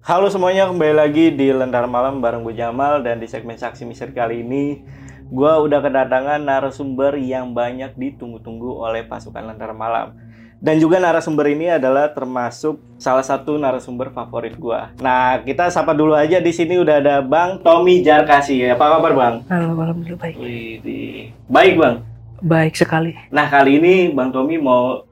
Halo semuanya, kembali lagi di Lentera Malam bareng gue Jamal dan di segmen Saksi Misteri kali ini gue udah kedatangan narasumber yang banyak ditunggu-tunggu oleh pasukan Lentera Malam. Dan juga narasumber ini adalah termasuk salah satu narasumber favorit gue. Nah, kita sapa dulu aja di sini udah ada Bang Tommy Jarkasi. Apa kabar Bang? Halo, alhamdulillah baik. Wih, baik Bang. Baik sekali. Nah, kali ini Bang Tommy mau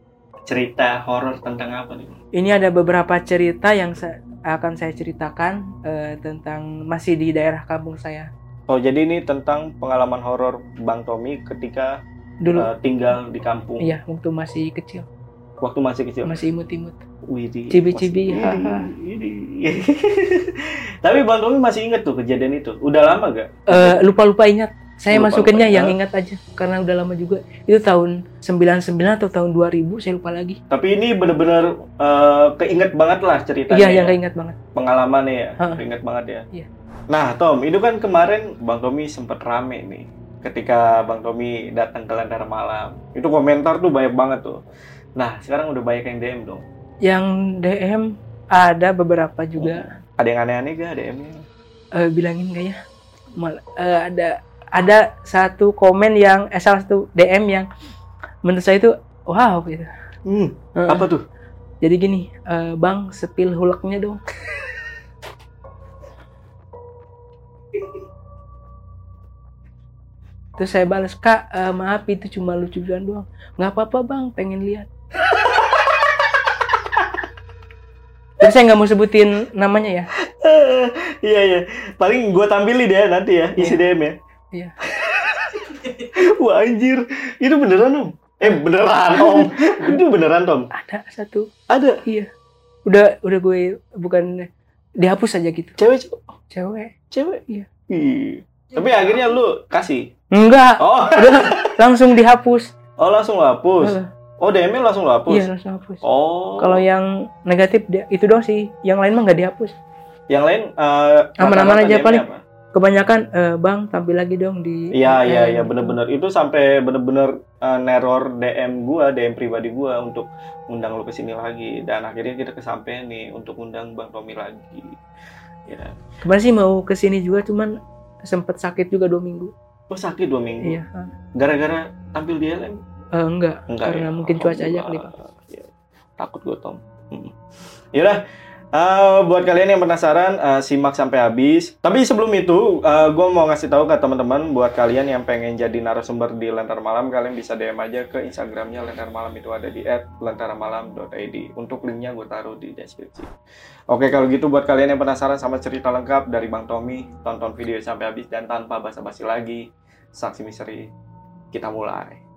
cerita horor tentang apa nih? Ini ada beberapa cerita yang akan saya ceritakan eh, tentang masih di daerah kampung saya Oh, jadi ini tentang pengalaman horor Bang Tommy ketika dulu. uh, tinggal di kampung Iya, waktu masih kecil, waktu masih kecil. masih imut-imut. Cibi-cibi. Widih. Tapi Bang Tommy masih inget tuh kejadian itu. Udah lama gak? Eh, lupa-lupa ingat. Saya Lupa-lupa masukinnya yang ingat. aja karena udah lama juga. Itu tahun 99 atau tahun 2000, saya lupa lagi. Tapi ini bener-bener uh, keinget banget lah ceritanya. Iya, ya. yang keinget banget. Pengalamannya ya, Ha. keinget banget ya. Iya. Nah, Tom, itu kan kemarin Bang Tommy sempet rame nih. Ketika Bang Tommy datang ke Lentera Malam. Itu komentar tuh banyak banget tuh. Nah, sekarang udah banyak yang DM dong. Yang DM ada beberapa juga. Ada yang aneh-aneh gak DM-nya? Eh, bilangin gak ya? Mal- eh, ada ada satu komen yang eh, salah satu DM yang menurut saya itu wow gitu. Hmm, Eh, apa tuh? Jadi gini, eh, Bang sepil huleknya dong. Terus saya balas, Kak, eh, maaf itu cuma lucu-lucuan doang. Nggak apa-apa bang, pengen lihat. Terus saya nggak mau sebutin namanya ya. iya iya paling gue tampilin deh nanti ya isi Iya. DM ya Iya. wah anjir itu beneran om eh beneran om itu beneran tom Ada satu, ada iya. Udah udah gue bukan dihapus aja gitu. cewek? Cewek. cewek Iya. Ih. tapi akhirnya lu kasih Enggak, oh udah langsung dihapus. oh langsung lu hapus Eh, oh DM langsung lu hapus Iya, langsung hapus. oh Kalau yang negatif itu doang sih, yang lain mah nggak dihapus. yang lain eh, Aman-aman rata-rata aja, DM-nya paling. apa? Kebanyakan eh, bang tampil lagi dong di. Iya iya eh, iya bener-bener itu sampai bener-bener eh, neror DM gua DM pribadi gua untuk undang lu ke sini lagi dan akhirnya kita kesampaian nih untuk undang Bang Tommy lagi ya Kemarin sih mau ke sini juga, cuman sempet sakit juga dua minggu. oh sakit dua minggu Iya. eh, gara-gara tampil di LM enggak, enggak karena ya? mungkin cuaca aja kali pak. Ya, takut gue Tom Hmm. Yaudah eh, buat kalian yang penasaran eh, simak sampai habis. Tapi sebelum itu gue mau ngasih tahu ke teman-teman buat kalian yang pengen jadi narasumber di Lentera Malam kalian bisa DM aja ke Instagramnya Lentera Malam itu ada di @lentaramalam.id untuk linknya gue taruh di deskripsi. Oke kalau gitu buat kalian yang penasaran sama cerita lengkap dari Bang Tommy tonton video sampai habis dan tanpa basa-basi lagi saksi misteri kita mulai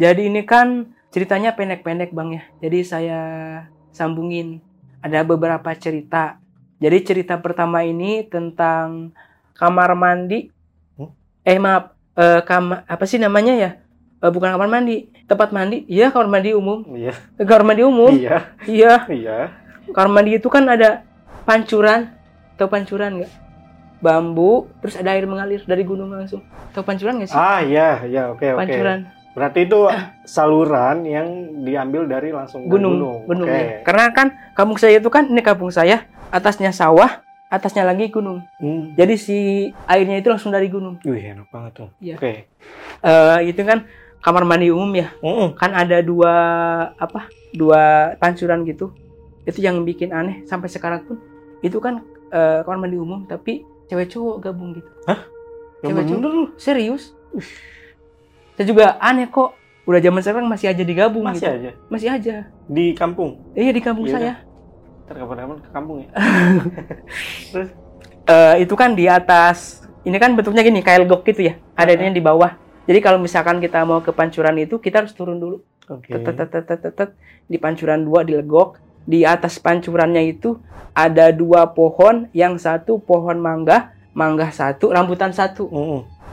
Jadi ini kan ceritanya pendek-pendek bang ya. Jadi saya sambungin. Ada beberapa cerita. Jadi cerita pertama ini tentang kamar mandi. Hmm? Eh maaf, eh, kam- apa sih namanya ya? Eh, bukan kamar mandi, tempat mandi. Iya kamar mandi umum. Iya Eh, Kamar mandi umum. iya Iya. iya Kamar mandi itu kan ada pancuran. Tahu pancuran nggak? Bambu, terus ada air mengalir dari gunung langsung. Tahu pancuran nggak sih? Ah iya iya oke oke. pancuran. Berarti itu saluran yang diambil dari langsung gunung, gunung. gunung Oke. ya. Karena kan kampung saya itu kan ini kampung saya, atasnya sawah, atasnya lagi gunung. Hmm. Jadi si airnya itu langsung dari gunung. Wih enak banget tuh. Iya. Oke. Eh itu kan kamar mandi umum ya. Mm-mm. Kan ada dua apa? Dua pancuran gitu. Itu yang bikin aneh sampai sekarang pun. Itu kan eh, kamar mandi umum tapi cewek cowok gabung gitu. Yang Cewek cowok. bener lu. Saya juga aneh kok. Udah zaman sekarang masih aja digabung Masih gitu. aja Masih aja. di kampung. Iya di kampung Iya saya. Ntar kapan-kapan ke kampung ya. eh itu kan di atas ini kan bentuknya gini kayak legok gitu ya ada ini di bawah jadi kalau misalkan kita mau ke pancuran itu kita harus turun dulu Oke. tet tet tet tet tet, tet. di pancuran dua di legok di atas pancurannya itu ada dua pohon, yang satu pohon mangga, mangga satu, rambutan satu.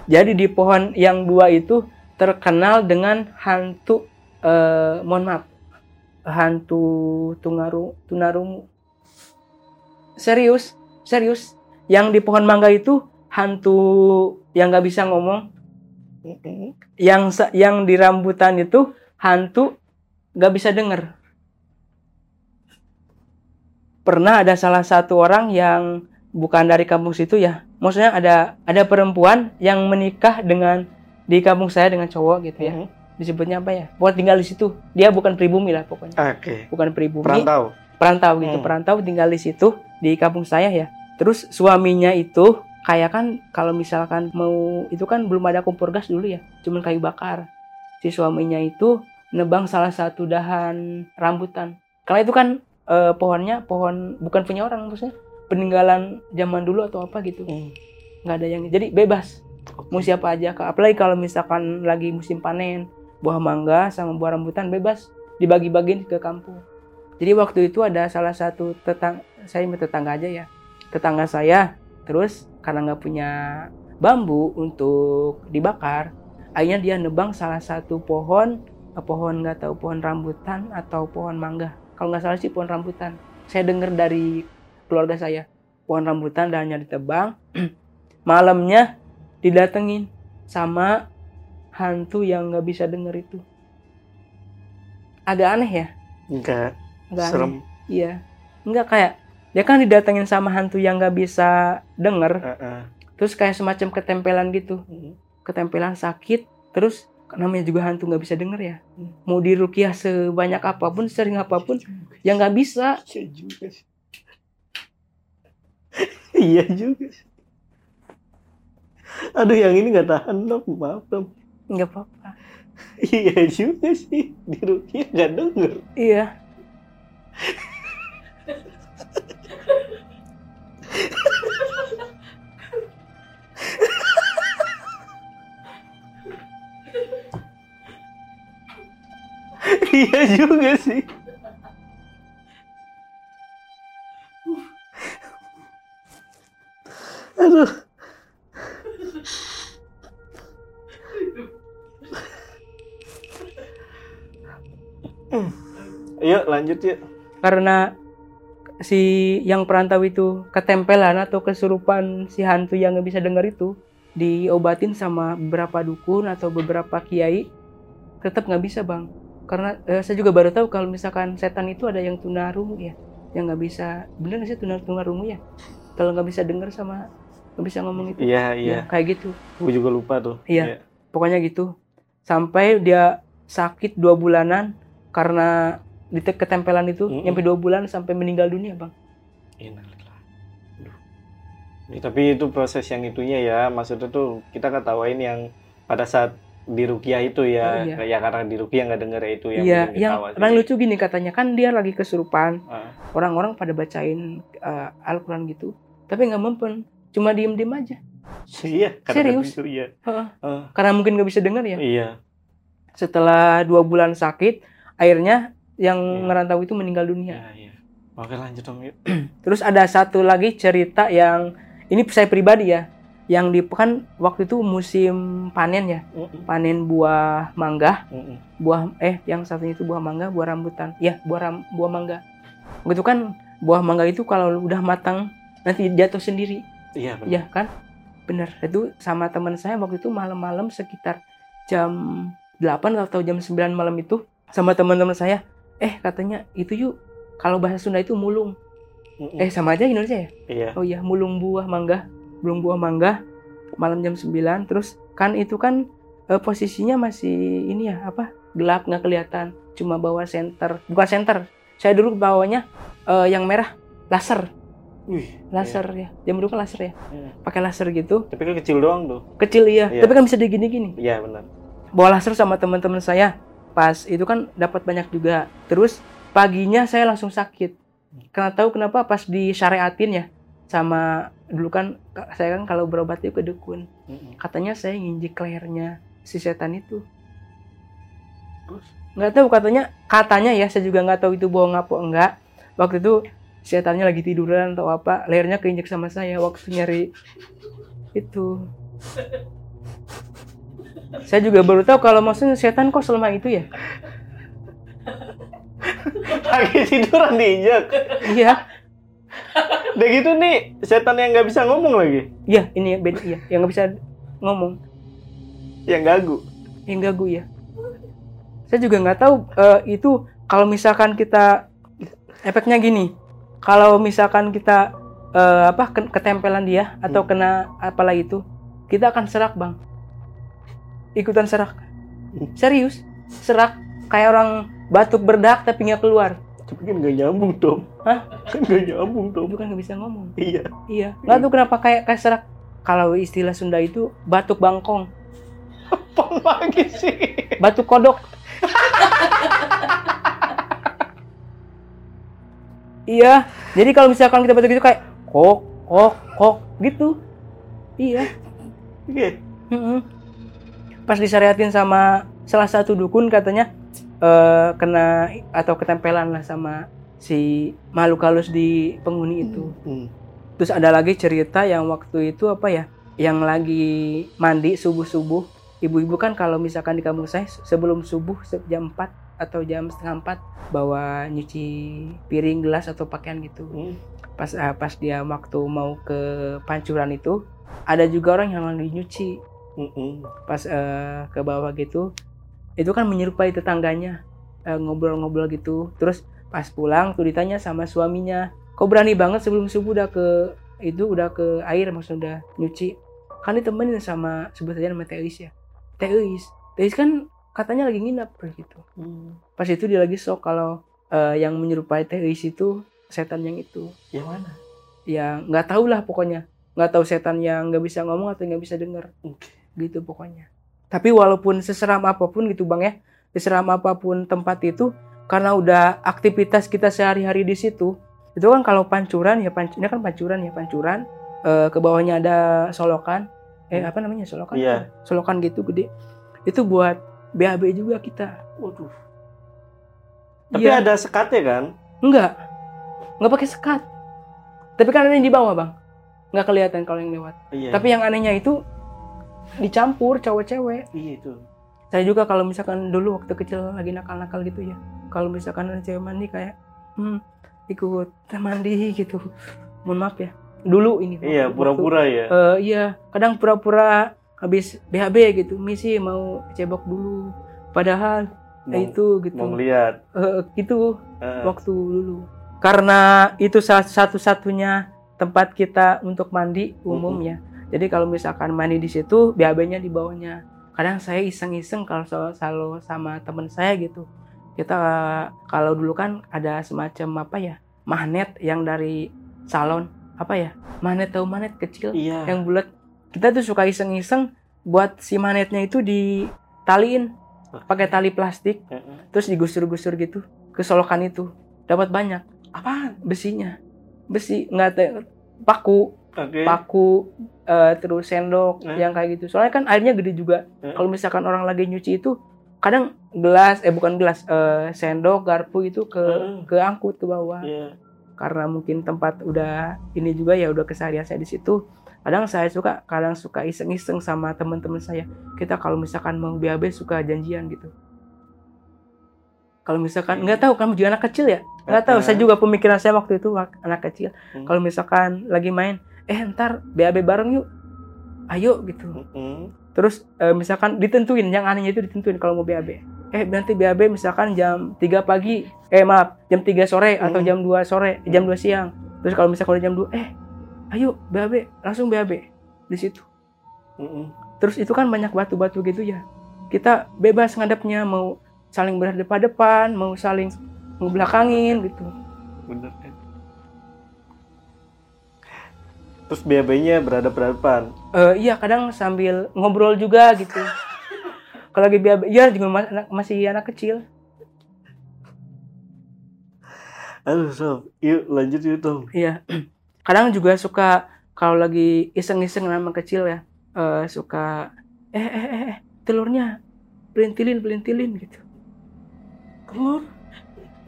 Jadi di pohon yang dua itu terkenal dengan hantu, eh, mohon maaf, hantu tungaru, tunarungu. Serius, serius. Yang di pohon mangga itu hantu yang nggak bisa ngomong. Yang yang di rambutan itu hantu nggak bisa denger. Pernah ada salah satu orang yang bukan dari kampung situ ya. Maksudnya ada ada perempuan yang menikah dengan di kampung saya dengan cowok gitu ya. Mhm. Disebutnya apa ya? Buat tinggal di situ. Dia bukan pribumi lah pokoknya. Oke. Bukan pribumi. Perantau. perantau gitu Hmm. perantau tinggal di situ di kampung saya ya terus suaminya itu kayak kan kalau misalkan mau itu kan belum ada kompor gas dulu ya cuman kayu bakar si suaminya itu nebang salah satu dahan rambutan karena itu kan eh, pohonnya pohon bukan punya orang maksudnya peninggalan zaman dulu atau apa gitu Mm. nggak ada yang jadi bebas mau siapa aja Kak. apalagi kalau misalkan lagi musim panen buah mangga sama buah rambutan bebas dibagi-bagiin ke kampung. Jadi waktu itu ada salah satu tetang saya tetangga aja ya. Tetangga saya terus karena nggak punya bambu untuk dibakar akhirnya dia nebang salah satu pohon eh, pohon nggak tahu pohon rambutan atau pohon mangga. Kalau nggak salah sih pohon rambutan. Saya dengar dari keluarga saya pohon rambutan dahannya ditebang. Malamnya didatengin sama hantu yang nggak bisa denger itu. Agak aneh ya? Enggak. aneh. Serem. iya. Nggak kayak dia kan didatengin sama hantu yang nggak bisa denger. Heeh. terus kayak semacam ketempelan gitu. Ketempelan sakit terus namanya juga hantu nggak bisa denger ya. Mau dirukiah sebanyak apa pun sering apa pun ya nggak bisa. Iya juga sih. iya juga sih. Aduh yang ini nggak tahan dong, maaf dong. nggak apa-apa Iya juga sih, di Rukia nggak denger. iya iya juga sih. Lanjut yuk. karena si yang perantau itu ketempelan atau kesurupan si hantu yang nggak bisa denger itu diobatin sama beberapa dukun atau beberapa kiai tetap nggak bisa bang karena eh, saya juga baru tahu kalau misalkan setan itu ada yang tunarungu ya yang nggak bisa bener nggak sih tunar tunarungu ya kalau nggak bisa denger sama nggak bisa ngomong itu Iya iya. Ya, kayak gitu Gue juga lupa tuh. Iya. pokoknya gitu sampai dia sakit dua bulanan karena di ketempelan itu Mm-mm. nyampe dua bulan sampai meninggal dunia bang Innalillah. Aduh. Ya, tapi itu proses yang itunya ya, maksudnya tuh kita ketawain yang pada saat di Rukiah itu ya, Oh, iya. ya karena di Rukiah nggak denger ya itu yang Iya, yang paling lucu gini katanya kan dia lagi kesurupan, Ah. orang-orang pada bacain eh, Al-Quran gitu, tapi nggak mempen, cuma diem-diem aja, Iya, Serius? gitu, iya. Ah, karena mungkin nggak bisa dengar ya. iya. Setelah dua bulan sakit, akhirnya yang Iya. ngerantau itu meninggal dunia. Iya, iya. Oke lanjut dong yuk. Terus ada satu lagi cerita yang ini saya pribadi ya, yang di kan waktu itu musim panen ya, Mm-mm, panen buah mangga, mm-mm. buah eh yang satunya itu buah mangga, buah rambutan, ya buah ram, buah mangga. Begitu kan buah mangga itu kalau udah matang nanti jatuh sendiri, Iya benar. ya kan? Bener. Itu sama teman saya waktu itu malam-malam sekitar jam 8 atau jam 9 malam itu sama teman-teman saya, eh katanya itu yuk kalau bahasa Sunda itu mulung. Mm-mm. Eh sama aja Indonesia ya? Iya. Oh iya, mulung buah mangga, mulung buah mangga malam jam 9 terus kan itu kan eh, posisinya masih ini ya apa? gelap nggak kelihatan, cuma bawa senter, bukan senter. Saya dulu bawanya eh, yang merah laser, Wih, laser ya. Jam dulu kan laser ya. iya. Pakai laser gitu. Tapi kan kecil doang tuh. Kecil iya, Iya. tapi kan bisa digini-gini. Iya benar. Bawa laser sama teman-teman saya. Pas itu kan dapat banyak juga. Terus paginya saya langsung sakit. Karena tahu kenapa pas disyariatin ya sama dulu kan saya kan kalau berobat itu ke dukun. Katanya saya nginjek lehernya si setan itu. Nggak tahu katanya katanya ya saya juga nggak tahu itu bohong apa enggak. waktu itu setannya lagi tiduran atau apa lehernya keinjek sama saya waktu nyari itu saya juga baru tahu kalau maksudnya setan kok selama itu ya Lagi tiduran diinjak. iya Udah gitu nih, setan yang nggak bisa ngomong lagi. iya ini ya beda iya yang nggak bisa ngomong Yang gagu. yang gagu ya saya juga nggak tahu eh, itu kalau misalkan kita efeknya gini kalau misalkan kita eh, apa ke- ketempelan dia atau Hmm. kena apalah itu kita akan serak bang ikutan serak serius serak kayak orang batuk berdak tapi nggak keluar Tapi kan nggak nyambung, Tom. Hah? Kan nggak nyambung, Tom. itu kan nggak bisa ngomong Iya. iya nggak tahu kenapa kayak kayak serak kalau istilah Sunda itu batuk bangkong Apa lagi sih? batuk kodok iya jadi kalau misalkan kita batuk gitu kayak kok kok kok gitu iya Oke. Mm-mm. Pas disyariatin sama salah satu dukun katanya eh, kena atau ketempelan lah sama si makhluk halus di penghuni itu Hmm. terus ada lagi cerita yang waktu itu apa ya yang lagi mandi subuh subuh ibu-ibu kan kalau misalkan di kampung saya sebelum subuh jam 4 atau jam setengah 4 bawa nyuci piring gelas atau pakaian gitu Hmm. pas ah, pas dia waktu mau ke pancuran itu ada juga orang yang lagi nyuci Hmm. pas eh, ke bawah gitu itu kan menyerupai tetangganya eh, ngobrol-ngobrol gitu terus pas pulang tuh ditanya sama suaminya kok berani banget sebelum subuh udah ke itu udah ke air maksudnya udah nyuci kan ditemenin sama sebut saja nama Teis ya Teis Teis kan katanya lagi nginap gitu Hmm. pas itu dia lagi sok kalau eh, yang menyerupai Teis itu setan yang itu Yang mana? ya nggak tahu lah pokoknya nggak tahu setan yang nggak bisa ngomong atau nggak bisa denger Oke. Gitu pokoknya tapi walaupun seseram apa pun gitu bang ya seseram apa pun tempat itu karena udah aktivitas kita sehari-hari di situ itu kan kalau pancuran ya panc ini kan pancuran ya pancuran eh, ke bawahnya ada solokan eh apa namanya solokan Iya. solokan gitu gede itu buat BAB juga kita Waduh. Tapi Iya. ada sekatnya kan? enggak nggak pakai sekat tapi kan ada yang di bawah bang nggak kelihatan kalau yang lewat Iya. tapi yang anehnya itu dicampur cowok-cewek iya itu. saya juga kalau misalkan dulu waktu kecil lagi nakal-nakal gitu ya kalau misalkan ada cewek mandi kayak hmm, ikut mandi gitu. Mohon maaf ya. Dulu ini. Iya, pura-pura ya. eh, iya kadang pura-pura habis BHB gitu. Misi mau cebok dulu. Padahal Mau, eh, itu gitu. mau ngeliat. Eh, gitu Eh, waktu dulu. Karena itu sa- satu-satunya tempat kita untuk mandi umumnya jadi kalau misalkan mandi di situ BAB-nya di bawahnya. Kadang saya iseng-iseng kalau selalu sama teman saya gitu. Kita kalau dulu kan ada semacam apa ya magnet yang dari salon. Apa ya? Magnet tahu magnet kecil iya. yang bulat. Kita tuh suka iseng-iseng buat si magnetnya itu ditaliin. Pakai tali plastik. Terus digusur-gusur gitu. Ke solokan itu. Dapat banyak. Apaan? Besinya. Besi nggak paku Oke. paku eh, terus sendok Eh. yang kayak gitu soalnya kan airnya gede juga Eh. kalau misalkan orang lagi nyuci itu kadang gelas eh bukan gelas eh, sendok garpu itu ke Eh. ke angkut ke bawah Iya. karena mungkin tempat udah ini juga ya udah keseharian saya di situ kadang saya suka kadang suka iseng-iseng sama teman-teman saya kita kalau misalkan mau BAB suka janjian gitu kalau misalkan nggak tahu kamu juga anak kecil ya nggak tahu saya juga pemikiran saya waktu itu anak kecil Hmm. kalau misalkan lagi main eh ntar BAB bareng yuk. Ayo gitu. Mm-mm. terus eh, misalkan ditentuin yang anehnya itu ditentuin kalau mau BAB eh nanti BAB misalkan jam 3 pagi. Eh maaf jam 3 sore atau Hmm. jam 2 sore jam 2 siang. Terus kalau misalkan udah jam 2 eh ayo BAB langsung BAB di situ. Mm-mm. terus itu kan banyak batu-batu gitu ya. Kita bebas ngadepnya mau saling berhadapan-hadapan mau saling ngebelakangin gitu. Bener kan? Terus BAB-nya berhadapan-hadapan. Eh, iya kadang sambil ngobrol juga gitu kalau lagi BAB ya juga mas- anak- masih anak kecil Aduh, Sob. Yuk, lanjut yuk, Tom. Iya. Kadang juga suka kalau lagi iseng-iseng nama kecil ya, eh, suka eh, eh eh eh telurnya pelintilin pelintilin gitu. Telur?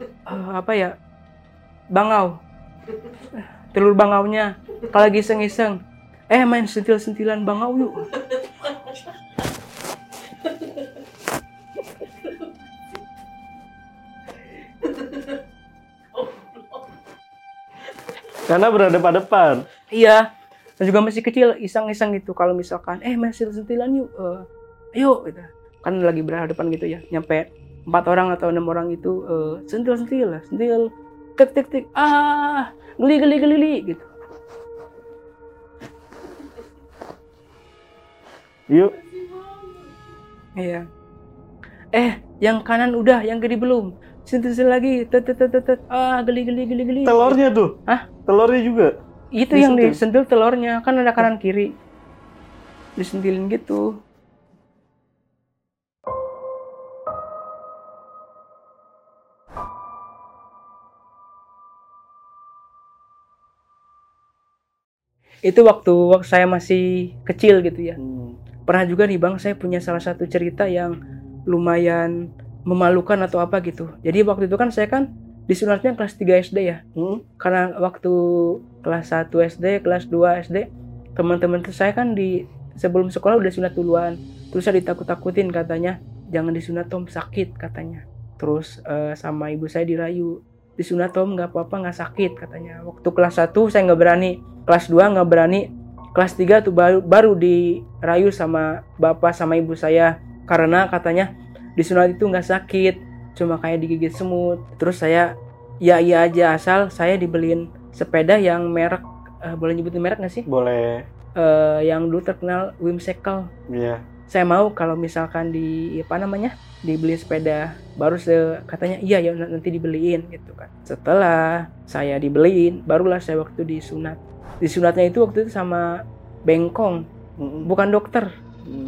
Eh, apa ya? bangau telur bangaunya. Kalau lagi iseng-iseng. Eh main sentil-sentilan bangau yuk. Karena berhadapan-hadapan. iya. Dan juga masih kecil iseng-iseng gitu. Kalau misalkan eh main sentil-sentilan yuk Eh, ayo gitu. Kan lagi berhadapan gitu ya. Nyampe empat orang atau enam orang itu eh, sentil-sentil lah sentil. Tik tik tik. Ah geli geli geli geli, gitu Yuk. Iya. Eh, yang kanan udah, yang kiri belum. Sentil lagi, tet tet tet tet. Ah, geli geli geli geli. Telurnya tuh. Hah? Telurnya juga. Itu yang disentil telurnya, kan ada kanan kiri. Disentilin gitu. Itu waktu waktu saya masih kecil gitu ya. Hmm. pernah juga nih bang saya punya salah satu cerita yang lumayan memalukan atau apa gitu jadi waktu itu kan saya kan disunatnya kelas 3 SD ya Hmm. karena waktu kelas 1 SD kelas 2 SD teman-teman tuh saya kan di sebelum sekolah udah sunat duluan terus saya ditakut-takutin katanya jangan disunat Tom sakit katanya terus eh, sama ibu saya dirayu disunat Tom nggak apa-apa nggak sakit katanya. Waktu kelas 1 saya nggak berani. Kelas 2 nggak berani. Kelas 3 tuh baru baru dirayu sama bapak sama ibu saya. Karena katanya disunat itu nggak sakit cuma kayak digigit semut. Terus saya ya iya aja asal saya dibeliin sepeda yang merek eh, boleh nyebutin merek nggak sih? Boleh. Eh, yang dulu terkenal Whimsical. Iya. Saya mau kalau misalkan di apa namanya dibeli sepeda baru se katanya iya ya nanti dibeliin gitu kan. Setelah saya dibeliin barulah saya waktu disunat. Disunatnya itu waktu itu sama bengkong bukan dokter.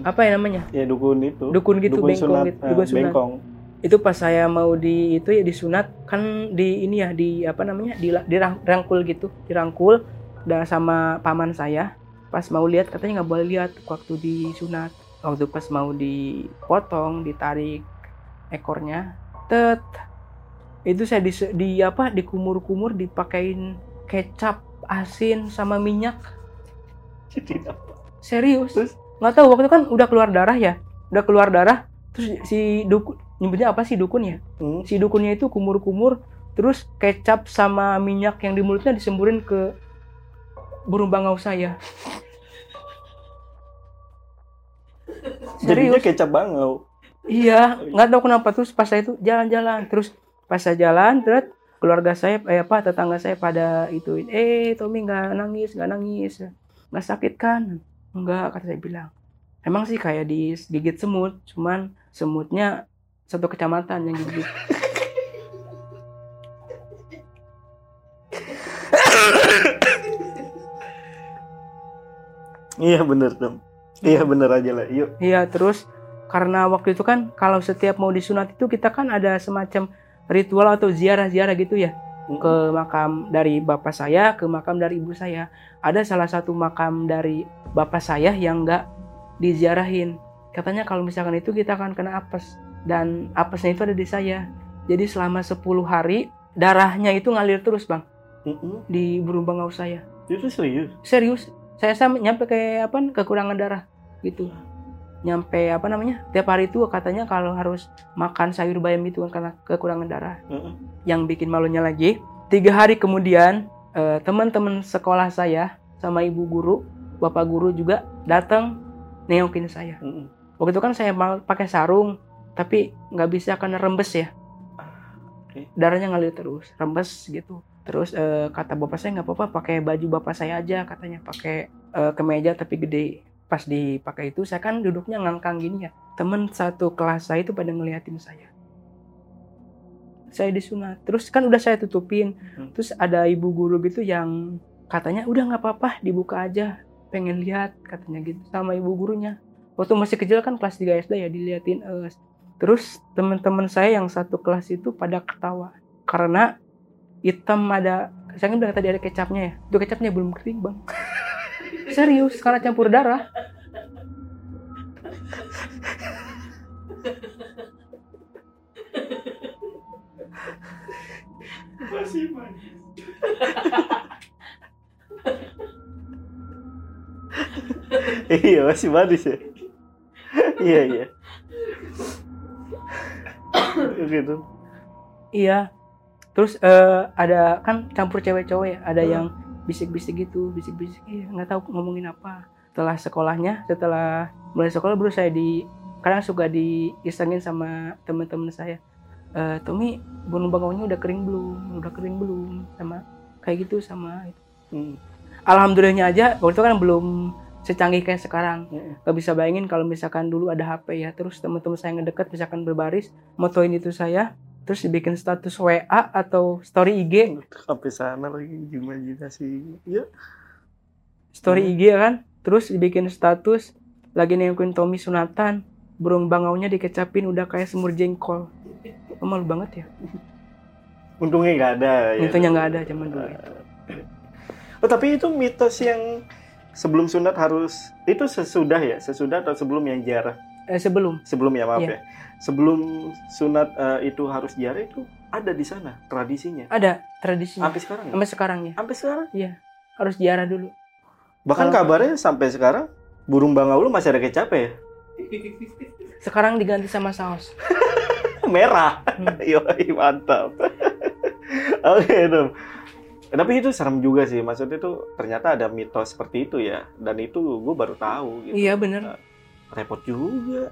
Apa ya namanya? Ya dukun itu. dukun gitu bengkong sunat, gitu eh, dukun sunat. Bengkong. itu pas saya mau di itu ya disunat kan di ini ya di apa namanya di dirangkul gitu dirangkul. Dan sama paman saya pas mau lihat katanya nggak boleh lihat waktu disunat waktu pas mau dipotong ditarik ekornya tet itu saya di, di apa dikumur-kumur dipakein kecap asin sama minyak Jadi apa? serius Terus? nggak tahu waktu itu kan udah keluar darah ya udah keluar darah terus si dukun nyebutnya apa sih dukun ya Hmm. si dukunnya itu kumur-kumur terus kecap sama minyak yang di mulutnya disemburin ke burung bangau saya Jadinya serius? kecap bangau. iya nggak tahu kenapa. Terus pas saya itu jalan-jalan. Terus pas saya jalan terus keluarga saya eh apa tetangga saya pada itu eh Tommy nggak nangis nggak nangis. Nggak sakit kan? Enggak kata saya bilang. Emang sih kayak digigit semut cuman semutnya satu kecamatan yang gigit Iya bener Tom. Iya bener aja lah. Yuk. Iya, terus karena waktu itu kan kalau setiap mau disunat itu kita kan ada semacam ritual atau ziarah-ziarah gitu ya ke makam dari bapak saya ke makam dari ibu saya. Ada salah satu makam dari bapak saya yang nggak diziarahin. Katanya kalau misalkan itu kita akan kena apes dan apesnya itu ada di saya. Jadi selama 10 hari darahnya itu ngalir terus bang Mm-mm. di burung bangau saya. Itu serius. serius saya sampai nyampe kayak apa kekurangan darah gitu nyampe apa namanya tiap hari itu katanya kalau harus makan sayur bayam itu kan karena kekurangan darah Mm-mm. yang bikin malunya lagi tiga hari kemudian eh, teman-teman sekolah saya sama ibu guru bapak guru juga datang nengokin saya Mm-mm. waktu itu kan saya pakai sarung tapi nggak bisa karena rembes ya Oke. darahnya ngalir terus rembes gitu terus eh, kata bapak saya nggak apa-apa pakai baju bapak saya aja katanya pakai eh, kemeja tapi gede pas dipakai itu saya kan duduknya ngangkang gini ya. Temen satu kelas saya itu pada ngeliatin saya. Saya disunat terus kan udah saya tutupin. Hmm. terus ada ibu guru gitu yang katanya udah nggak apa-apa dibuka aja. Pengen lihat katanya gitu sama ibu gurunya. Waktu masih kecil kan kelas 3 SD ya diliatin eh, terus teman-teman saya yang satu kelas itu pada ketawa. Karena hitam ada saya kan bilang tadi ada kecapnya ya. Itu kecapnya belum kering bang Serius, karena campur darah. Masih manis. iya, masih manis ya. iya, iya. gitu. Iya. Terus uh, ada kan campur cewek cowok ya, ada hmm. yang bisik-bisik gitu, bisik-bisik, iya nggak tahu ngomongin apa. Setelah sekolahnya, setelah mulai sekolah baru saya di kadang suka diisengin sama teman-teman saya. Eh, Tommy, burung bangaunya udah kering belum? Udah kering belum? Sama kayak gitu sama itu. Hmm. Alhamdulillahnya aja waktu itu kan belum secanggih kayak sekarang. Hmm. Gak bisa bayangin kalau misalkan dulu ada HP ya, terus teman-teman saya ngedeket misalkan berbaris, motoin itu saya, terus dibikin status WA atau story IG, sampai sana lagi imajinasi ya story Hmm. IG kan, terus dibikin status lagi nengokin Tommy sunatan, burung bangaunya dikecapin udah kayak semur jengkol. Oh, malu banget ya. untungnya nggak ada ya. Untungnya nggak ada zaman dulu. itu. oh tapi itu mitos yang sebelum sunat harus itu sesudah ya sesudah atau sebelum yang jarah Eh, sebelum. Sebelum ya maaf Iya. ya. Sebelum sunat eh, itu harus jarah itu ada di sana tradisinya. Ada tradisinya. Sampai sekarang ya? sampai sekarang ya. Sampai sekarang? Harus ziarah dulu. bahkan Kalau- kabarnya sampai sekarang burung bangau lu masih ada kecap ya? Sekarang diganti sama saus. merah? Hmm. Yoi, mantap. Oke Tom tapi itu serem juga sih. Maksudnya itu ternyata ada mitos seperti itu ya. Dan itu gue baru tahu gitu. Iya bener. Repot juga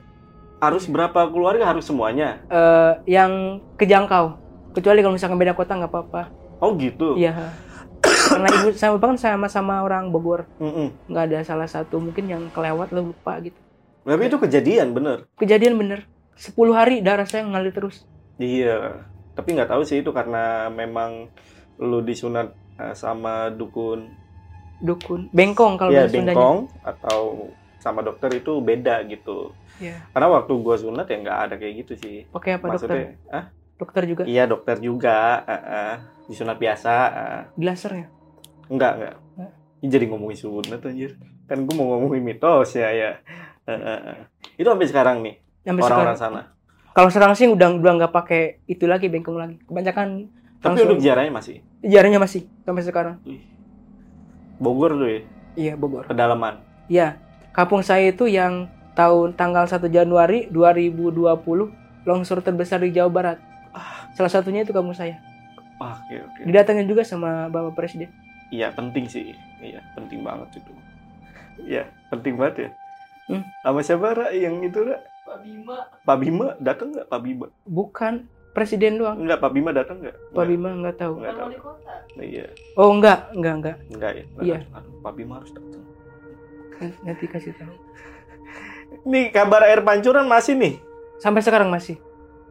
harus berapa keluarga harus semuanya Eh, yang kejangkau. Kecuali kalau misalkan beda kota nggak apa-apa. oh gitu Iya. Karena ibu sama bapak kan sama-sama orang Bogor, nggak ada salah satu mungkin yang kelewat lo lupa gitu. tapi itu kejadian bener Kejadian bener. 10 hari darah saya ngalir terus. iya tapi nggak tahu sih itu karena memang lu disunat eh, sama dukun Dukun. Bengkong kalau ya bahasa Sundanya. bengkong atau sama dokter itu beda gitu Iya. karena waktu gua sunat ya nggak ada kayak gitu sih Pakai apa dokter? maksudnya ah Dokter juga. iya dokter juga eh, eh. disunat biasa eh. Lasernya. enggak enggak Hah? Ini jadi ngomongin sunat anjir kan gua mau ngomongin mitos ya ya Eh, eh, eh. itu sampai sekarang nih orang-orang sekarang. sana Kalau sekarang sih udah udah nggak pakai itu lagi bengkong lagi. Kebanyakan tapi Langsung. untuk jaranya masih jaranya masih sampai sekarang. Bogor tuh ya Iya Bogor. pedalaman Iya. Kampung saya itu yang tahun tanggal 1 Januari 2020 longsor terbesar di Jawa Barat. Salah satunya itu kampung saya. ah oke oke Didatangin juga sama Bapak Presiden. iya penting sih iya penting banget itu iya penting banget ya Hmm. sama siapa Ra? yang itu Ra? Pak Bima. Pak Bima datang nggak Pak Bima Bukan presiden doang. Enggak, Pak Bima datang nggak? Pak Bima nggak tahu. Nggak tahu. Iya, Oh enggak, enggak, enggak. enggak ya. Iya. Pak Bima harus datang. Nanti kasih tahu. Nih kabar air pancuran masih nih. Sampai sekarang masih.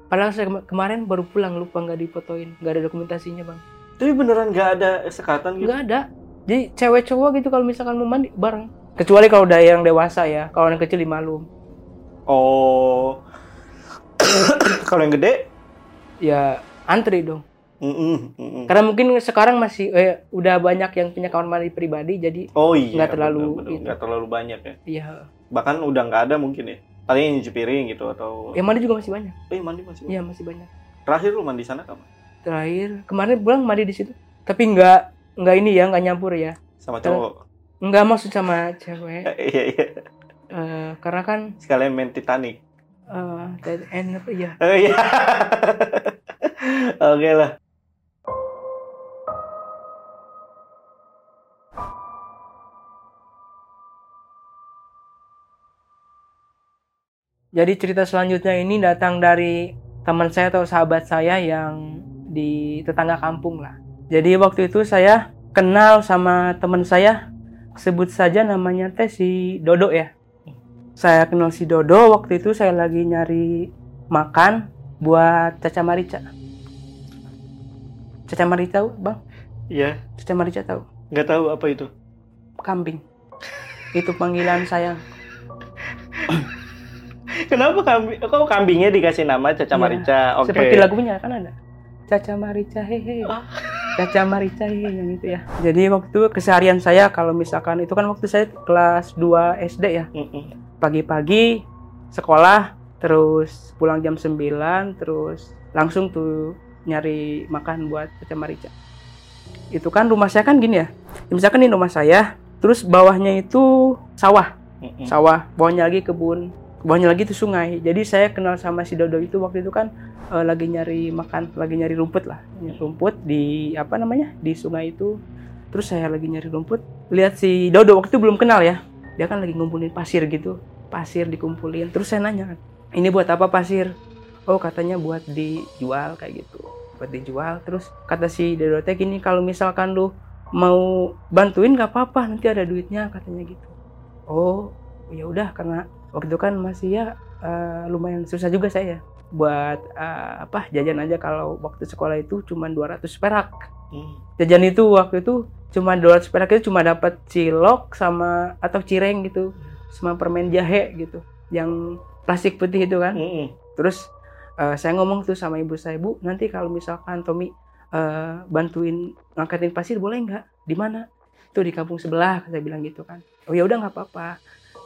Padahal saya kema- kemarin baru pulang lupa nggak difotoin, nggak ada dokumentasinya bang. Tapi beneran nggak ada sekatan gitu. Nggak ada. Jadi cewek cowok gitu kalau misalkan mau mandi bareng. Kecuali kalau udah yang dewasa ya, kalau yang kecil dimalum. Oh. Kalau yang gede? Ya antri dong. Mm-mm, mm-mm. Karena mungkin sekarang masih eh, udah banyak yang punya kamar mandi pribadi, jadi Oh iya. nggak terlalu itu. nggak terlalu banyak ya. ya Bahkan udah nggak ada mungkin ya. Paling yang nyuci piring gitu atau yang mandi juga masih banyak. eh mandi masih. Iya masih banyak. Terakhir lu mandi sana kapan? Terakhir kemarin pulang mandi di situ, tapi nggak nggak ini ya, nggak nyampur ya. Sama cowok. Nggak maksud sama cewek. Iya iya. Eh, karena kan Sekalian main Titanic. eh that end apa ya? Oh iya. Oke lah. Jadi cerita selanjutnya ini datang dari teman saya atau sahabat saya yang di tetangga kampung lah. Jadi waktu itu saya kenal sama teman saya, sebut saja namanya teh si Dodo ya. Saya kenal si Dodo waktu itu saya lagi nyari makan buat Caca Marica. Caca Marica tahu bang? Iya. Caca Marica tahu? Nggak tahu apa itu. Kambing. Itu panggilan sayang. Kenapa kambing? Kok kambingnya dikasih nama Caca Iya, Marica? Oke. Seperti lagunya kan ada. Caca Marica hehe. Ah. Caca Marica hehe yang itu ya. Jadi waktu keseharian saya kalau misalkan itu kan waktu saya kelas 2 SD ya. Pagi-pagi sekolah terus pulang jam 9 terus langsung tuh nyari makan buat Caca Marica. Itu kan rumah saya kan gini ya. Misalkan ini rumah saya, terus bawahnya itu sawah sawah bawahnya lagi kebun bawahnya lagi itu sungai. Jadi saya kenal sama si Dodo itu waktu itu kan eh, lagi nyari makan lagi nyari rumput lah. Nyari rumput di apa namanya di sungai itu. Terus saya lagi nyari rumput. Lihat si Dodo waktu itu belum kenal ya. Dia kan lagi ngumpulin pasir gitu. Pasir dikumpulin. Terus saya nanya ini buat apa pasir? Oh katanya buat dijual kayak gitu. Buat dijual. Terus kata si Dodo teh gini kalau misalkan lu mau bantuin nggak apa-apa. Nanti ada duitnya katanya gitu. Oh ya udah karena waktu itu kan masih ya eh, lumayan susah juga saya buat eh, apa jajan aja kalau waktu sekolah itu cuma 200 perak. Hmm. jajan itu waktu itu cuma 200 perak itu cuma dapat cilok sama atau cireng gitu sama permen jahe gitu yang plastik putih itu kan. Mm-mm. terus eh, saya ngomong tuh sama ibu saya bu nanti kalau misalkan Tommy eh, bantuin ngangkatin pasir boleh nggak? Di mana? Tuh di kampung sebelah saya bilang gitu kan. Oh ya udah nggak apa-apa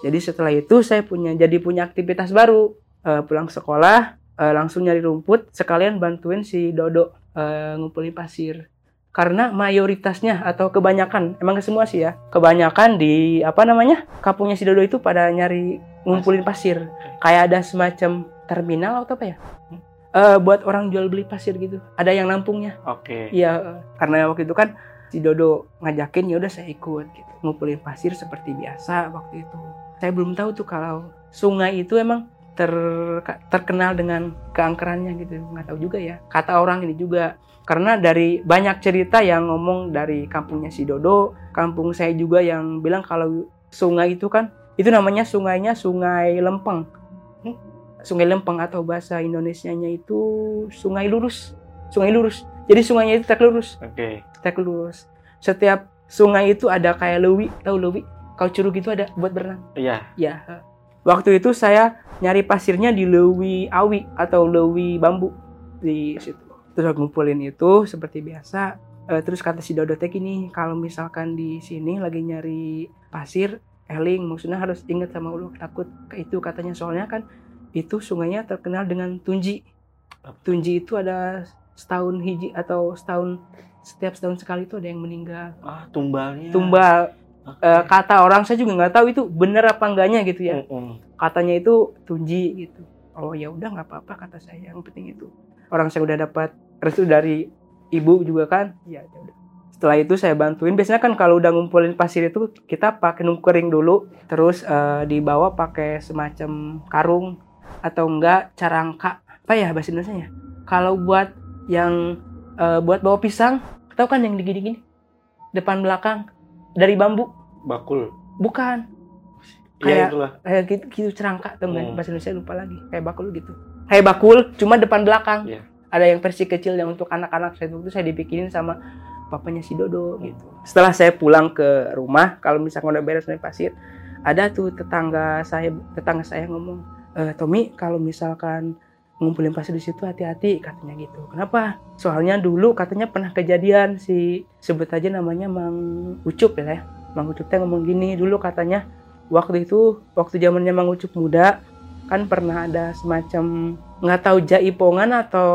jadi setelah itu saya punya jadi punya aktivitas baru. Eh, pulang sekolah eh, langsung nyari rumput sekalian bantuin si Dodo eh, ngumpulin pasir. Karena mayoritasnya atau kebanyakan emang semua sih ya kebanyakan di apa namanya kampungnya si Dodo itu pada nyari ngumpulin pasir. Kayak ada semacam terminal atau apa ya? Eh, buat orang jual beli pasir gitu. Ada yang nampungnya Oke. Iya, eh, karena waktu itu kan si Dodo ngajakin ya udah saya ikut gitu. Ngumpulin pasir seperti biasa waktu itu. Saya belum tahu tuh kalau sungai itu emang ter terkenal dengan keangkerannya gitu. Nggak tahu juga ya. Kata orang ini juga karena dari banyak cerita yang ngomong dari kampungnya si Dodo, kampung saya juga yang bilang kalau sungai itu kan itu namanya sungainya Sungai Lempeng. Hmm? Sungai Lempeng atau bahasa Indonesianya itu Sungai Lurus. Sungai Lurus. Jadi sungainya itu tegak lurus, Oke. tegak lurus. Setiap sungai itu ada kayak lewi, tahu lewi? Kau curug itu ada buat berenang. Iya. Ya. Waktu itu saya nyari pasirnya di lewi awi atau lewi bambu di situ. Terus aku ngumpulin itu seperti biasa. Eh, terus kata si Dodo teh gini, kalau misalkan di sini lagi nyari pasir, eling, maksudnya harus ingat sama Allah takut ke itu katanya soalnya kan itu sungainya terkenal dengan tunji. Tunji itu ada setahun hiji atau setahun setiap setahun sekali itu ada yang meninggal. Ah, tumbalnya. Tumbal. Oke. Eh, kata orang saya juga nggak tahu itu bener apa enggaknya gitu ya. Mm-mm. katanya itu tunji gitu. Oh ya udah nggak apa-apa kata saya. Yang penting itu. Orang saya udah dapat restu dari ibu juga kan? Ya ya udah. Setelah itu saya bantuin. Biasanya kan kalau udah ngumpulin pasir itu kita pakai nunggu kering dulu. Terus eh, dibawa pakai semacam karung atau enggak carangka. Apa ya bahasa Indonesia kalau buat yang eh, buat bawa pisang. Tahu kan yang digini-gini? Depan belakang. Dari bambu. Bakul. bukan. Iya Kayak- itulah. kayak gitu, gitu cerangka tuh Hmm. bahasa Indonesia lupa lagi. Kayak bakul gitu. Kayak bakul cuma depan belakang. Iya. ada yang versi kecil yang untuk anak-anak. Saya itu saya dibikinin sama papanya si Dodo gitu. Setelah saya pulang ke rumah kalau misalkan udah beres naik pasir ada tuh tetangga saya tetangga saya ngomong e, Tommy kalau misalkan ngumpulin pasir di situ hati-hati katanya gitu. Kenapa? Soalnya dulu katanya pernah kejadian si sebut aja namanya Mang Ucup ya Mang Ucup teh ngomong gini dulu katanya waktu itu waktu zamannya Mang Ucup muda kan pernah ada semacam nggak tahu jaipongan atau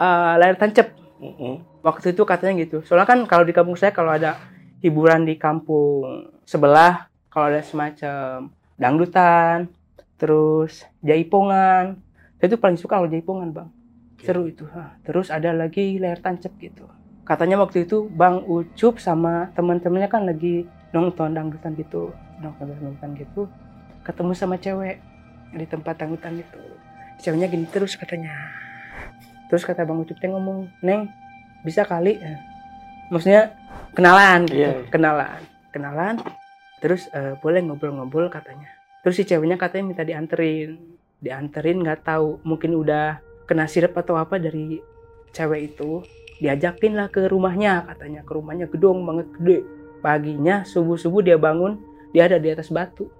eh, layar tancap. Mm-mm. waktu itu katanya gitu. Soalnya kan kalau di kampung saya kalau ada hiburan di kampung sebelah kalau ada semacam dangdutan terus jaipongan saya tuh paling suka kalau jaipongan bang. Seru itu Hah. terus ada lagi layar tancap gitu. Katanya waktu itu bang Ucup sama teman-temannya kan lagi nonton dangdutan gitu nonton dangdutan gitu ketemu sama cewek di tempat dangdutan itu. Ceweknya gini terus katanya. Terus kata bang Ucup teh ngomong neng bisa kali ya. maksudnya kenalan gitu Iya. kenalan kenalan terus eh, boleh ngobrol-ngobrol katanya. Terus si ceweknya katanya minta dianterin dianterin nggak tahu mungkin udah kena sirep atau apa dari cewek itu diajakin lah ke rumahnya katanya. Ke rumahnya gedung banget gede. Paginya subuh subuh dia bangun dia ada di atas batu.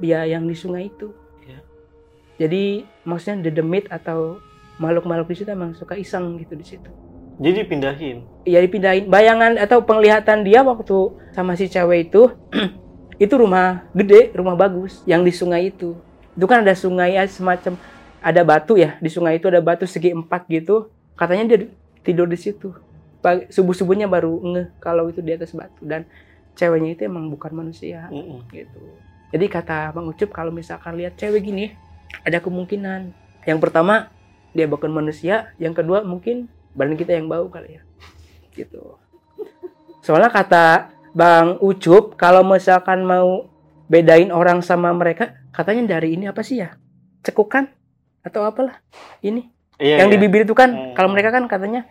Dia yang di sungai itu. Iya. jadi maksudnya dedemit atau makhluk-makhluk di situ emang suka iseng gitu di situ. Jadi pindahin. ya dipindahin. Bayangan atau penglihatan dia waktu sama si cewek itu itu rumah gede rumah bagus yang di sungai itu itu kan ada sungai ya, semacam ada batu ya di sungai itu ada batu segi empat gitu katanya dia tidur di situ subuh subuhnya baru ngeh kalau itu di atas batu dan ceweknya itu emang bukan manusia Mm-mm. gitu. Jadi kata Bang Ucup kalau misalkan lihat cewek gini ada kemungkinan yang pertama dia bukan manusia, yang kedua mungkin badan kita yang bau kali ya. Gitu. Soalnya kata Bang Ucup kalau misalkan mau bedain orang sama mereka katanya dari ini apa sih ya? Cekukan atau apalah. Ini Iya, yang iya. di bibir itu kan Hmm. kalau mereka kan katanya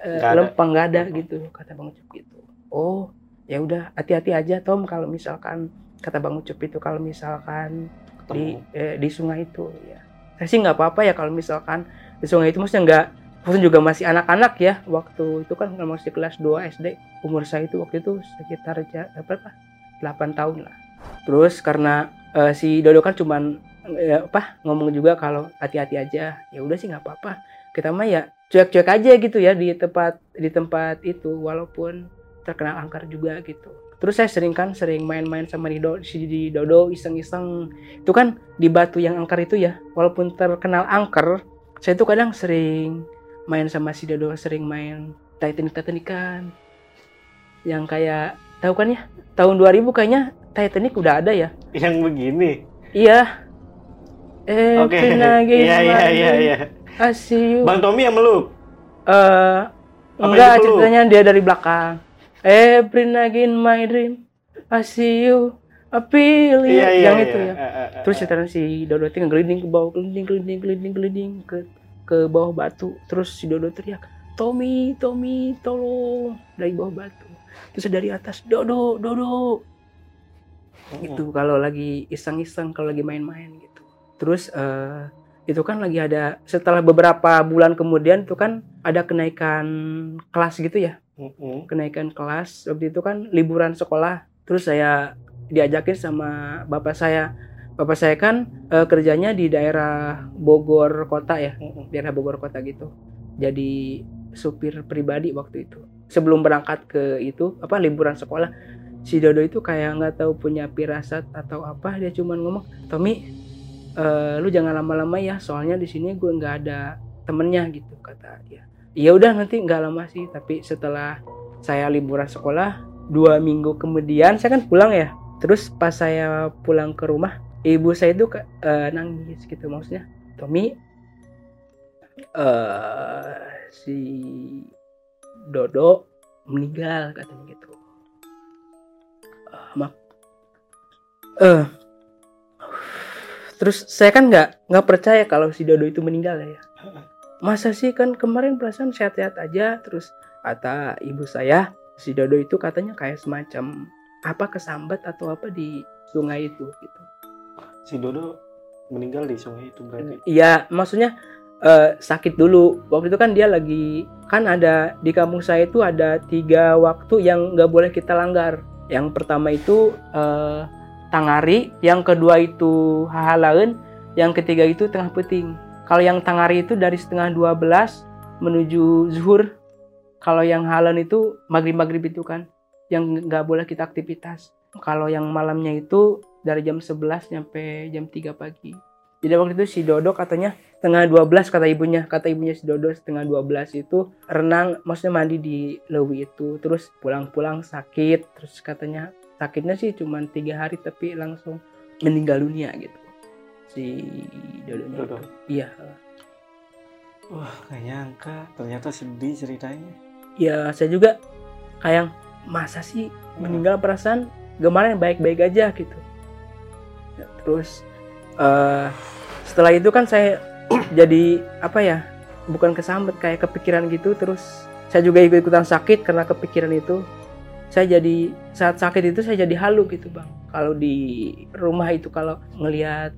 eh, Nggak ada. lempeng nggak ada gitu kata Bang Ucup gitu. Oh, ya udah hati-hati aja Tom kalau misalkan kata Bang Ucup itu kalau misalkan di Ketemu. eh, di sungai itu ya. Saya sih nggak apa-apa ya kalau misalkan di sungai itu maksudnya nggak maksudnya juga masih anak-anak ya waktu itu kan masih kelas 2 SD umur saya itu waktu itu sekitar berapa 8 tahun lah terus karena eh, si Dodo kan cuman eh, apa ngomong juga kalau hati-hati aja ya udah sih nggak apa-apa. Kita mah ya cuek-cuek aja gitu ya di tempat di tempat itu walaupun terkenal angker juga gitu. Terus saya sering kan sering main-main sama di Do- si Dodo iseng-iseng. Itu kan di batu yang angker itu ya walaupun terkenal angker saya tuh kadang sering main sama si Dodo sering main Titanic Titanican yang kayak tahu kan ya tahun 2000 kayaknya Titanic udah ada ya Yang begini. iya eh Oke. lagi Iya, iya, iya, iya. I see you Bang Tommy yang meluk. Eh, Apa enggak ceritanya dia dari belakang every night in my dream I see you you Iya, iya, yang iya. itu ya Eh, eh, eh, Terus eh. ceritanya si Dodo itu ngelinding ke bawah, kelinding, kelinding, kelinding, kelinding ke ke bawah batu. Terus si Dodo teriak, Tommy, Tommy, tolong dari bawah batu. Terus dari atas, Dodo, Dodo. Gitu kalau lagi iseng-iseng, kalau lagi main-main gitu. Terus eh, itu kan lagi ada setelah beberapa bulan kemudian itu kan ada kenaikan kelas gitu ya. Mm-mm. kenaikan kelas waktu itu kan liburan sekolah. Terus saya diajakin sama bapak saya. Bapak saya kan eh, kerjanya di daerah Bogor kota ya Mm-mm. daerah Bogor kota gitu. Jadi supir pribadi waktu itu. Sebelum berangkat ke itu apa liburan sekolah si Dodo itu kayak nggak tahu punya pirasat atau apa dia cuman ngomong Tommy eh, lu jangan lama-lama ya soalnya di sini gue nggak ada temennya gitu kata dia. Ya udah nanti nggak lama sih tapi setelah saya liburan sekolah dua minggu kemudian saya kan pulang ya. Terus pas saya pulang ke rumah ibu saya itu eh, nangis gitu maksudnya Tommy eh si Dodo meninggal katanya gitu maaf eh terus saya kan nggak nggak percaya kalau si Dodo itu meninggal ya masa sih kan kemarin perasaan sehat-sehat aja terus kata ibu saya si Dodo itu katanya kayak semacam apa kesambat atau apa di sungai itu gitu Si Dodo meninggal di sungai itu berarti. Iya, maksudnya eh, sakit dulu. Waktu itu kan dia lagi kan ada di kampung saya itu ada tiga waktu yang nggak boleh kita langgar. Yang pertama itu eh, tangari, yang kedua itu hahalaun, yang ketiga itu tengah peting. Kalau yang tangari itu dari setengah 12 menuju zuhur. Kalau yang halan itu maghrib maghrib itu kan, yang nggak boleh kita aktivitas. Kalau yang malamnya itu dari jam 11 sampai jam 3 pagi. Jadi waktu itu si Dodo katanya setengah 12 kata ibunya, kata ibunya si Dodo setengah 12 itu renang, maksudnya mandi di Lewi itu, terus pulang-pulang sakit, terus katanya sakitnya sih cuma tiga hari tapi langsung meninggal dunia gitu. Si Dodo. Dodo. Iya. Wah, gak nyangka. Ternyata sedih ceritanya. Ya saya juga kayak masa sih meninggal perasaan kemarin baik-baik aja gitu. Terus eh setelah itu kan saya jadi apa ya bukan kesambet kayak kepikiran gitu terus saya juga ikut-ikutan sakit karena kepikiran itu saya jadi saat sakit itu saya jadi halu gitu bang kalau di rumah itu kalau ngelihat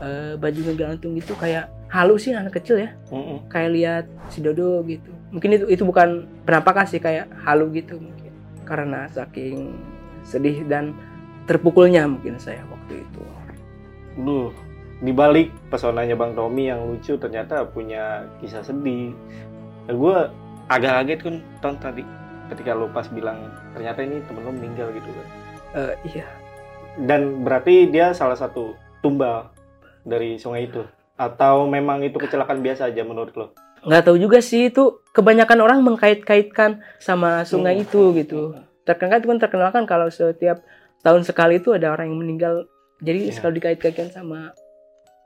eh, baju ngegantung gitu kayak halu sih anak kecil ya Mm-mm. kayak lihat si Dodo gitu. Mungkin itu itu bukan penampakan sih kayak halu gitu mungkin. Karena saking sedih dan terpukulnya mungkin saya waktu itu. Duh, di balik pesonanya Bang Tommy yang lucu ternyata punya kisah sedih. Nah, gue agak kaget kan Ton tadi ketika lu pas bilang ternyata ini temen lu meninggal gitu kan. Eh, iya. Dan berarti dia salah satu tumbal dari sungai itu. Atau memang itu kecelakaan biasa aja menurut lo? nggak tahu juga sih itu kebanyakan orang mengkait-kaitkan sama sungai Hmm. itu gitu terkenal kan terkenal kan kalau setiap tahun sekali itu ada orang yang meninggal jadi Iya. selalu dikait-kaitkan sama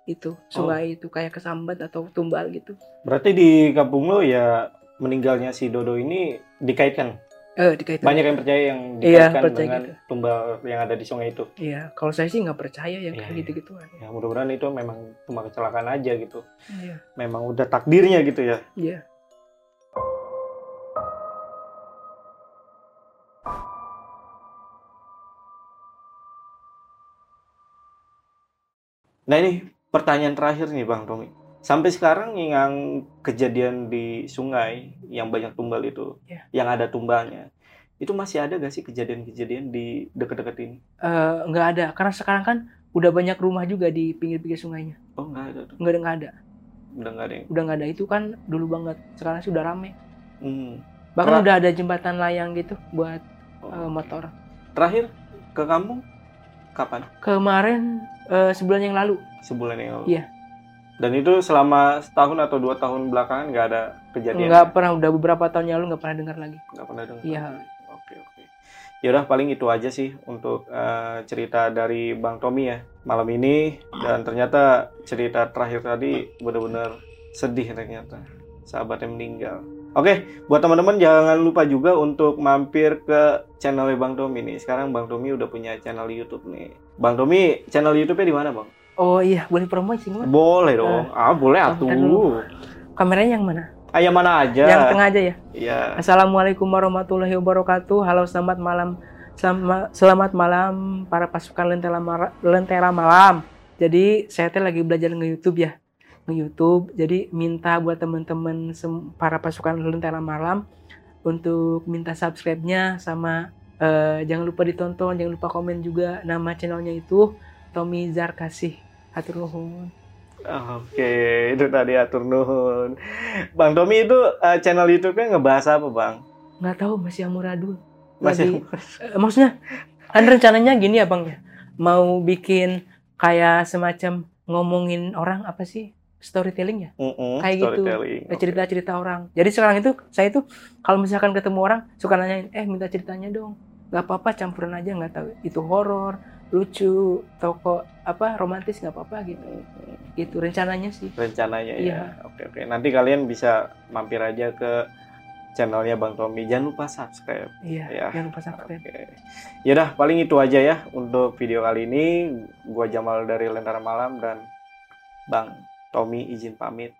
itu sungai itu kayak kesambat atau tumbal gitu Berarti di kampung lo ya meninggalnya si Dodo ini dikaitkan. eh dikaitkan Banyak yang percaya yang Iya, dikaitkan percaya dengan gitu. tumbal yang ada di sungai itu. iya kalau saya sih nggak percaya yang Iya, kayak iya. gitu gituan Ya mudah-mudahan itu memang cuma kecelakaan aja gitu. iya Memang udah takdirnya gitu ya. iya Nah ini pertanyaan terakhir nih Bang Tommy. Sampai sekarang yang kejadian di sungai yang banyak tumbal itu, Iya. yang ada tumbalnya, itu masih ada gak sih kejadian-kejadian di deket-deket ini? Eh, nggak ada karena sekarang kan udah banyak rumah juga di pinggir-pinggir sungainya Oh nggak ada tuh, nggak ada nggak ada udah nggak ada yang. udah nggak ada itu kan dulu banget sekarang sih udah rame Hmm. bahkan udah ada jembatan layang gitu buat Oh. eh, motor Terakhir ke kampung kapan? kemarin eh, sebulan yang lalu Sebulan yang lalu. Iya. Dan itu selama setahun atau dua tahun belakangan nggak ada kejadian. nggak pernah udah beberapa tahun yang lalu nggak pernah dengar lagi Nggak pernah dengar. Iya. Oke oke. Yaudah paling itu aja sih untuk eh, cerita dari Bang Tommy ya malam ini dan ternyata cerita terakhir tadi benar-benar sedih ternyata sahabatnya meninggal. Oke, buat teman-teman jangan lupa juga untuk mampir ke channel Bang Tommy nih. Sekarang Bang Tommy udah punya channel YouTube nih. Bang Tommy, channel YouTube-nya di mana, Bang? oh iya boleh promosi nggak Boleh dong. Ah, boleh atuh. Kameranya yang mana Ah, yang mana aja? yang tengah aja ya Iya. assalamualaikum warahmatullahi wabarakatuh halo selamat malam selamat selamat malam para pasukan lentera lentera malam jadi saya teh lagi belajar nge YouTube ya nge YouTube jadi minta buat teman-teman para pasukan lentera malam untuk minta subscribe-nya sama eh, jangan lupa ditonton jangan lupa komen juga nama channelnya itu Tommy Zarkasih. Hatur nuhun. Oke, itu tadi atur nuhun. Bang Tommy itu eh, channel YouTube-nya ngebahas apa, Bang? nggak tahu masih amuradul. Masih Eh, maksudnya kan rencananya gini ya bang ya? Mau bikin kayak semacam ngomongin orang apa sih? Storytelling ya? Mm-mm, kayak gitu. cerita-cerita orang. Jadi sekarang itu saya itu kalau misalkan ketemu orang suka nanyain eh minta ceritanya dong nggak apa-apa campuran aja nggak tahu itu horor lucu toko apa romantis nggak apa-apa gitu gitu rencananya sih rencananya Iya. ya. Oke oke. Nanti kalian bisa mampir aja ke channelnya Bang Tommy. Jangan lupa subscribe. iya Iya. jangan lupa subscribe Oke. Yaudah, paling itu aja ya untuk video kali ini. Gua Jamal dari Lentera Malam dan Bang Tommy izin pamit.